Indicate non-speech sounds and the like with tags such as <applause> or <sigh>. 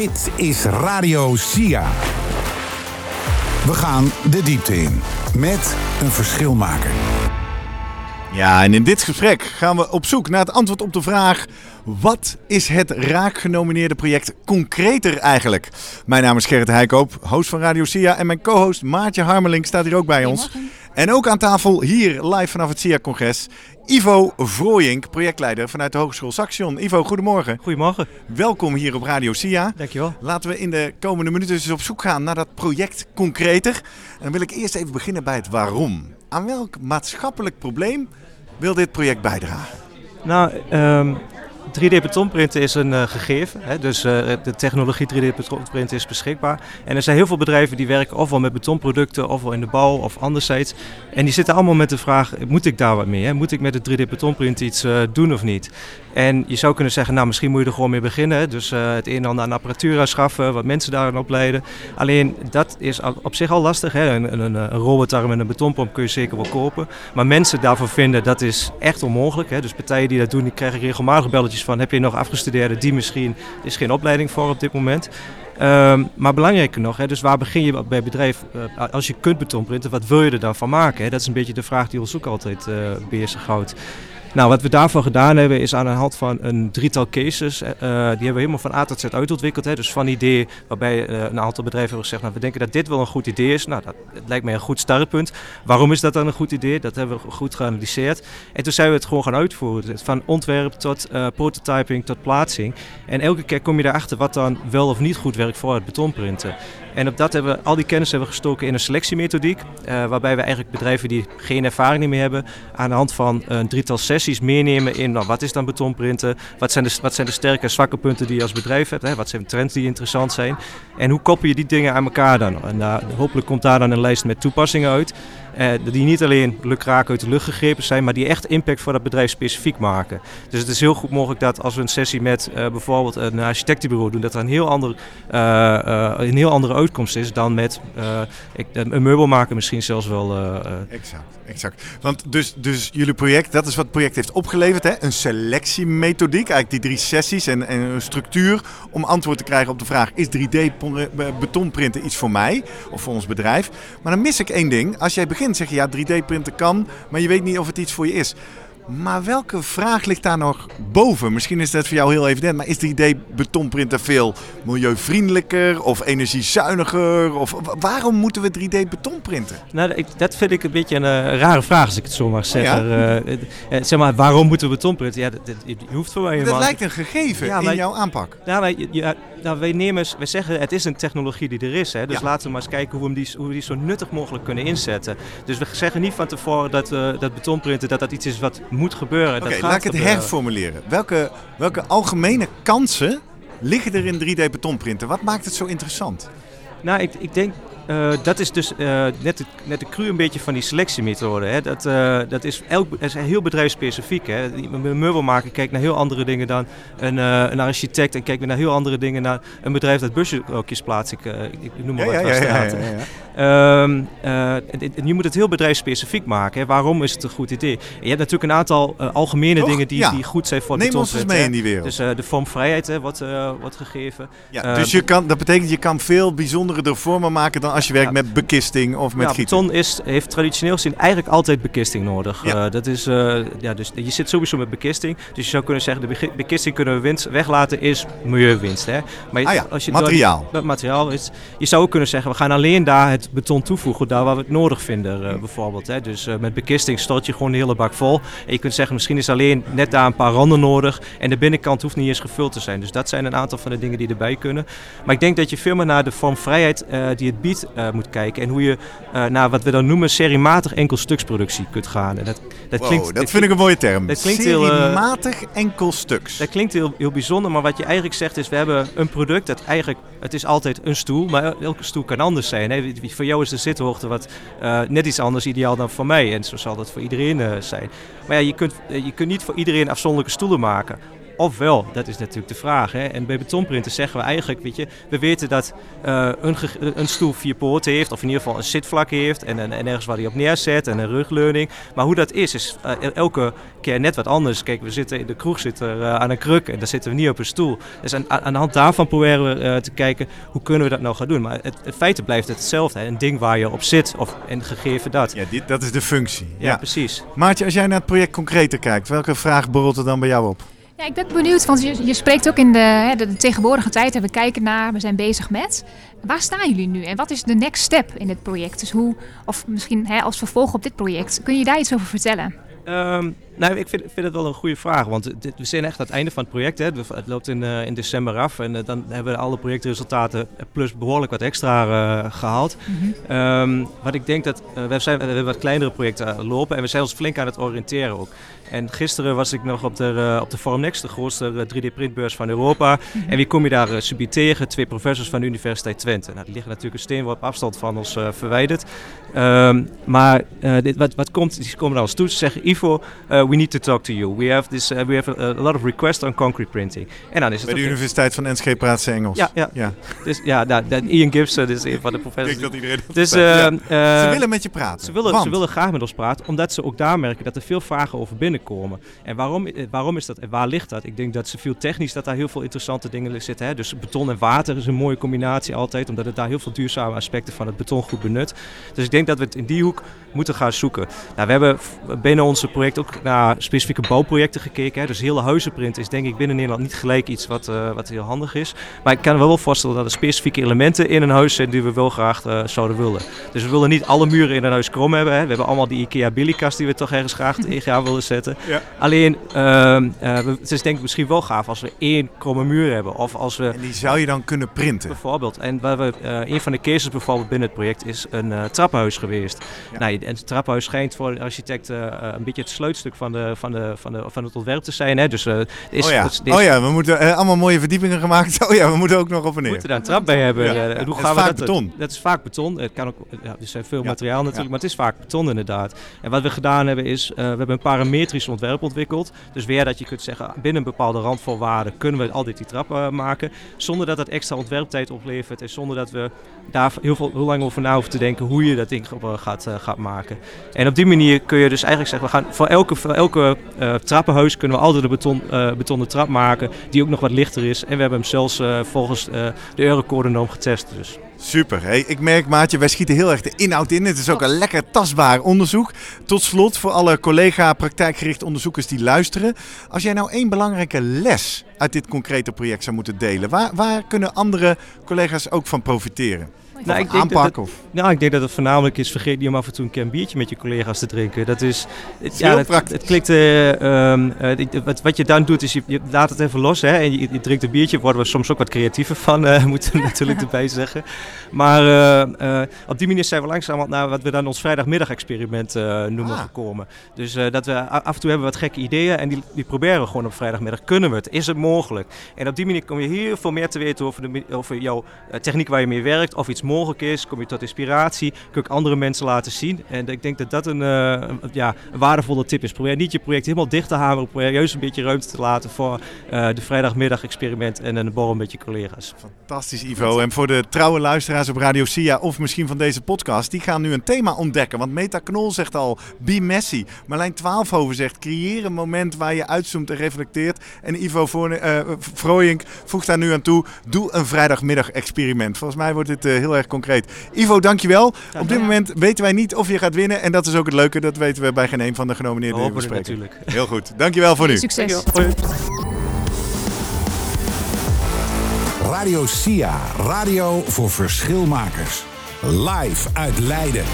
Dit is Radio SIA. We gaan de diepte in met een verschilmaker. Ja, en in dit gesprek gaan we op zoek naar het antwoord op de vraag: wat is het raak genomineerde project concreter eigenlijk? Mijn naam is Gerrit Heikoop, host van Radio SIA en mijn co-host Maartje Harmeling staat hier ook bij ons. En ook aan tafel hier live vanaf het SIA-congres Ivo Vrooyink, projectleider vanuit de Hogeschool Saxion. Ivo, goedemorgen. Goedemorgen. Welkom hier op Radio SIA. Dankjewel. Laten we in de komende minuten eens op zoek gaan naar dat project concreter. En dan wil ik eerst even beginnen bij het waarom. Aan welk maatschappelijk probleem wil dit project bijdragen? Nou, um, 3D-betonprinten is een uh, gegeven. Hè? Dus uh, de technologie 3D-betonprinten is beschikbaar. En er zijn heel veel bedrijven die werken ofwel met betonproducten, ofwel in de bouw of anderzijds. En die zitten allemaal met de vraag, moet ik daar wat mee? Hè? Moet ik met de 3D-betonprint iets uh, doen of niet? En je zou kunnen zeggen, nou misschien moet je er gewoon mee beginnen. Dus het een en ander aan apparatuur aanschaffen, wat mensen daarin opleiden. Alleen dat is op zich al lastig. Hè? Een, een, robotarm en een betonpomp kun je zeker wel kopen. Maar mensen daarvoor vinden, dat is echt onmogelijk. Hè? Dus partijen die dat doen, die krijgen regelmatig van heb je nog afgestudeerden die misschien, is geen opleiding voor op dit moment. Um, maar belangrijker nog, hè, dus waar begin je bij bedrijf, uh, als je kunt betonprinten, wat wil je er dan van maken? Dat is een beetje de vraag die ons ook altijd uh, bezighoudt. Nou, wat we daarvoor gedaan hebben is aan de hand van een drietal cases. Uh, die hebben we helemaal van A tot Z uitontwikkeld. Hè. Dus van idee waarbij uh, een aantal bedrijven hebben gezegd... Nou, we denken dat dit wel een goed idee is. Nou, dat lijkt mij een goed startpunt. Waarom is dat dan een goed idee? Dat hebben we goed geanalyseerd. En toen zijn we het gewoon gaan uitvoeren. Van ontwerp tot prototyping tot plaatsing. En elke keer kom je erachter wat dan wel of niet goed werkt voor het betonprinten. En op dat hebben we, al die kennis hebben gestoken in een selectiemethodiek. Waarbij we eigenlijk bedrijven die geen ervaring meer hebben, aan de hand van een drietal sessies meenemen in nou, wat is dan betonprinten, wat zijn, de, wat zijn de sterke en zwakke punten die je als bedrijf hebt, hè? wat zijn trends die interessant zijn. En hoe koppel je die dingen aan elkaar dan? En uh, hopelijk komt daar dan een lijst met toepassingen uit. Uh, die niet alleen lukraak uit de lucht gegrepen zijn, maar die echt impact voor dat bedrijf specifiek maken. Dus het is heel goed mogelijk dat als we een sessie met uh, bijvoorbeeld een architectenbureau doen, dat er een heel, ander, uh, een heel andere uitkomst is dan met een meubelmaker misschien zelfs wel. Exact, exact. Want dus, dus jullie project, dat is wat het project heeft opgeleverd, hè? een selectiemethodiek, eigenlijk die drie sessies en, en een structuur om antwoord te krijgen op de vraag, is 3D-betonprinten iets voor mij of voor ons bedrijf? Maar dan mis ik één ding. Als jij begint zeg je ja, 3D-printen kan, maar je weet niet of het iets voor je is. Maar welke vraag ligt daar nog boven? Misschien is dat voor jou heel evident, maar is 3D-betonprinten veel milieuvriendelijker of energiezuiniger? Of waarom moeten we 3D-beton printen? Nou, ik, dat vind ik een beetje een uh, rare vraag, als ik het zo mag zeggen. Ja? uh, uh, zeg maar, waarom moeten we beton printen? Ja, dat, dat, je hoeft voor mij Dat lijkt een gegeven ja, in jouw aanpak. Ja, ja, nou, wij, nemen, wij zeggen het is een technologie die er is. Hè, dus ja. laten we maar eens kijken hoe we, die, hoe we die zo nuttig mogelijk kunnen inzetten. Dus we zeggen niet van tevoren dat, dat betonprinten dat dat iets is wat moet gebeuren. Oké, okay, laat ik het gebeuren. herformuleren. Welke, welke algemene kansen liggen er in 3D-betonprinten? Wat maakt het zo interessant? Nou, ik, ik denk uh, dat is dus uh, net, de, net de cru een beetje van die selectiemethode. Hè. Dat, uh, dat is, elk, is heel bedrijfsspecifiek. Hè. Een meubelmaker kijkt naar heel andere dingen dan een, een architect en kijkt naar heel andere dingen dan een bedrijf dat busjes plaatst. Ik, ik, noem maar ja, wat. Ja, ja, ja, um, en je moet het heel bedrijfsspecifiek maken. Hè. Waarom is het een goed idee? En je hebt natuurlijk een aantal algemene Toch? dingen die, die goed zijn voor Neem ons eens mee in die wereld. Dus de vormvrijheid hè, wordt, wordt gegeven. Ja, dus je kan, dat betekent je kan veel bijzondere vormen maken dan als je werkt met bekisting of met ja, gieten. beton is, heeft traditioneel gezien eigenlijk altijd bekisting nodig. Uh, dat is, uh, ja, dus je zit sowieso met bekisting. Dus je zou kunnen zeggen, de bekisting kunnen we winst weglaten is milieuwinst. Hè? Maar ah als je materiaal. Dat materiaal is, je zou ook kunnen zeggen, we gaan alleen daar het beton toevoegen, daar waar we het nodig vinden uh, bijvoorbeeld. Hè? Dus met bekisting stort je gewoon de hele bak vol. En je kunt zeggen, misschien is alleen net daar een paar randen nodig en de binnenkant hoeft niet eens gevuld te zijn. Dus dat zijn een aantal van de dingen die erbij kunnen. Maar ik denk dat je veel meer naar de vormvrijheid die het biedt moet kijken. En hoe je uh, naar wat we dan noemen seriematig enkelstuksproductie kunt gaan. En dat, dat, wow, klinkt, dat, dat vind ik een mooie term. Dat klinkt seriematig heel, uh, enkelstuks. Dat klinkt heel, heel bijzonder, maar wat je eigenlijk zegt is... we hebben een product dat eigenlijk... het is altijd een stoel, maar elke stoel kan anders zijn. Hè? Voor jou is de zithoogte wat uh, net iets anders ideaal dan voor mij. En zo zal dat voor iedereen zijn. Maar ja, je kunt, je kunt niet voor iedereen afzonderlijke stoelen maken Ofwel, dat is natuurlijk de vraag. Hè? En bij betonprinten zeggen we eigenlijk, weet je, we weten dat uh, een, een, stoel vier poorten heeft, of in ieder geval een zitvlak heeft, en, en, ergens waar hij op neerzet, en een rugleuning. Maar hoe dat is, is uh, elke keer net wat anders. Kijk, we zitten in de kroeg zitten, uh, aan een kruk en daar zitten we niet op een stoel. Dus aan, aan de hand daarvan proberen we te kijken, hoe kunnen we dat nou gaan doen? Maar het, het feit blijft hetzelfde. Hè? Een ding waar je op zit, of en gegeven dat. Ja, dit, dat is de functie. Ja, ja, precies. Maartje, als jij naar het project concreter kijkt, welke vraag borrelt er dan bij jou op? Ja, ik ben benieuwd, want je, spreekt ook in de, de, de, tegenwoordige tijd en we kijken naar, we zijn bezig met. Waar staan jullie nu en wat is de next step in dit project? Dus hoe, of misschien hè, als vervolg op dit project, kun je daar iets over vertellen? Um, nou, ik vind, vind, het wel een goede vraag, want dit, we zijn echt aan het einde van het project. Hè. Het loopt in, uh, in december af en uh, dan hebben we alle projectresultaten plus behoorlijk wat extra uh, gehaald. Mm -hmm. um, wat ik denk dat, we, zijn, we hebben wat kleinere projecten lopen en we zijn ons flink aan het oriënteren ook. En gisteren was ik nog op de, op de Formnext, de grootste 3D-printbeurs van Europa. Mm -hmm. En wie kom je daar subiet tegen? Twee professors van de Universiteit Twente. Nou, die liggen natuurlijk een steenworp afstand van ons verwijderd. Um, maar dit, wat, wat komt, die komen naar ons toe. Ze zeggen, Ivo, we need to talk to you. We have, this, uh, we have a, a, lot of requests on concrete printing. En dan is het Bij de Universiteit van Enschede praat ze Engels. Ja, ja. ja. Dus, ja nou, Ian Gibson is een van de professors. Ik denk dat iedereen dat dus, uh, uh, Ze willen met je praten. Ze willen, ze willen graag met ons praten, omdat ze ook daar merken dat er veel vragen over binnenkomen. En waarom, waarom is dat en waar ligt dat? Ik denk dat ze veel technisch, dat daar heel veel interessante dingen zitten. Hè? Dus beton en water is een mooie combinatie altijd, omdat het daar heel veel duurzame aspecten van het beton goed benut. Dus ik denk dat we het in die hoek moeten gaan zoeken. Nou, we hebben binnen onze project ook naar specifieke bouwprojecten gekeken. Hè. Dus hele huizenprint is denk ik binnen Nederland niet gelijk iets wat, uh, wat heel handig is. Maar ik kan me wel voorstellen dat er specifieke elementen in een huis zijn die we wel graag uh, zouden willen. Dus we willen niet alle muren in een huis krom hebben. Hè. We hebben allemaal die IKEA Billykast die we toch ergens graag <laughs> tegenaan willen zetten. Ja. Alleen, uh, het is denk ik misschien wel gaaf als we één kromme muur hebben. Of als we, en die zou je dan kunnen printen? Bijvoorbeeld. En waar we, een van de cases bijvoorbeeld binnen het project is een trappenhuis geweest. Ja. Nou, en het trappenhuis schijnt voor een architect een beetje het sleutstuk van, de, van, de, van, de, van het ontwerp te zijn. Hè? Dus, uh, is, oh, ja. Is, oh ja, we moeten uh, allemaal mooie verdiepingen gemaakt. <laughs> Oh ja, we moeten ook nog op en neer. We moeten daar een trap bij hebben. Ja. Uh, hoe gaan we dat, beton. Dat is vaak beton. Het kan ook, ja, er zijn veel materiaal natuurlijk, maar het is vaak beton inderdaad. En wat we gedaan hebben is, we hebben een parametrisch ontwerp ontwikkeld. Dus weer dat je kunt zeggen, binnen een bepaalde randvoorwaarden kunnen we altijd die trap maken. Zonder dat het extra ontwerptijd oplevert en zonder dat we daar heel, veel, heel lang over na hoeven te denken hoe je dat ding gaat, gaat maken. En op die manier kun je dus eigenlijk zeggen, we gaan voor elke, elke uh, trappenhuis kunnen we altijd een beton, uh, betonnen trap maken die ook nog wat lichter is. En we hebben hem zelfs uh, volgens de Eurocode-norm getest. Dus. Super. Ik merk, Maatje, wij schieten heel erg de inhoud in. Het is ook een lekker tastbaar onderzoek. Tot slot, voor alle collega praktijkgerichte onderzoekers die luisteren. Als jij nou één belangrijke les uit dit concrete project zou moeten delen, waar, waar kunnen andere collega's ook van profiteren? Nou, ik denk aanpak? Dat het, nou, ik denk dat het voornamelijk is, vergeet niet om af en toe een keer een biertje met je collega's te drinken. Dat is, het, ja, het, het, klikt, uh, um, uh, wat, wat je dan doet is, je, je, laat het even los hè, en je, je drinkt een biertje. Worden we soms ook wat creatiever van, uh, <laughs> moeten we natuurlijk <laughs> erbij zeggen. Maar op die manier zijn we langzaam naar wat we dan ons vrijdagmiddag-experiment noemen ah. gekomen. Dus dat we af en toe hebben wat gekke ideeën en die, die proberen we gewoon op vrijdagmiddag. Kunnen we het? Is het mogelijk? En op die manier kom je heel veel meer te weten over, de, over jouw techniek waar je mee werkt, of iets mogelijk is, kom je tot inspiratie, kun je andere mensen laten zien. En ik denk dat dat een, uh, ja, waardevolle tip is. Probeer niet je project helemaal dicht te hameren, probeer juist een beetje ruimte te laten voor uh, de vrijdagmiddag experiment en een borrel met je collega's. Fantastisch Ivo. En voor de trouwe luisteraars op Radio SIA of misschien van deze podcast, die gaan nu een thema ontdekken. Want Meta Knol zegt al, be messy. Marlijn Twaalfhoven zegt, creëer een moment waar je uitzoomt en reflecteert. En Ivo Vrooyink voegt daar nu aan toe, doe een vrijdagmiddag experiment. Volgens mij wordt dit heel erg concreet. Ivo, dankjewel. Op dit moment weten wij niet of je gaat winnen. En dat is ook het leuke. Dat weten we bij geen een van de genomineerden die we spreken. Natuurlijk. Heel goed. Dankjewel voor nu. Succes. Radio SIA. Radio voor verschilmakers. Live uit Leiden.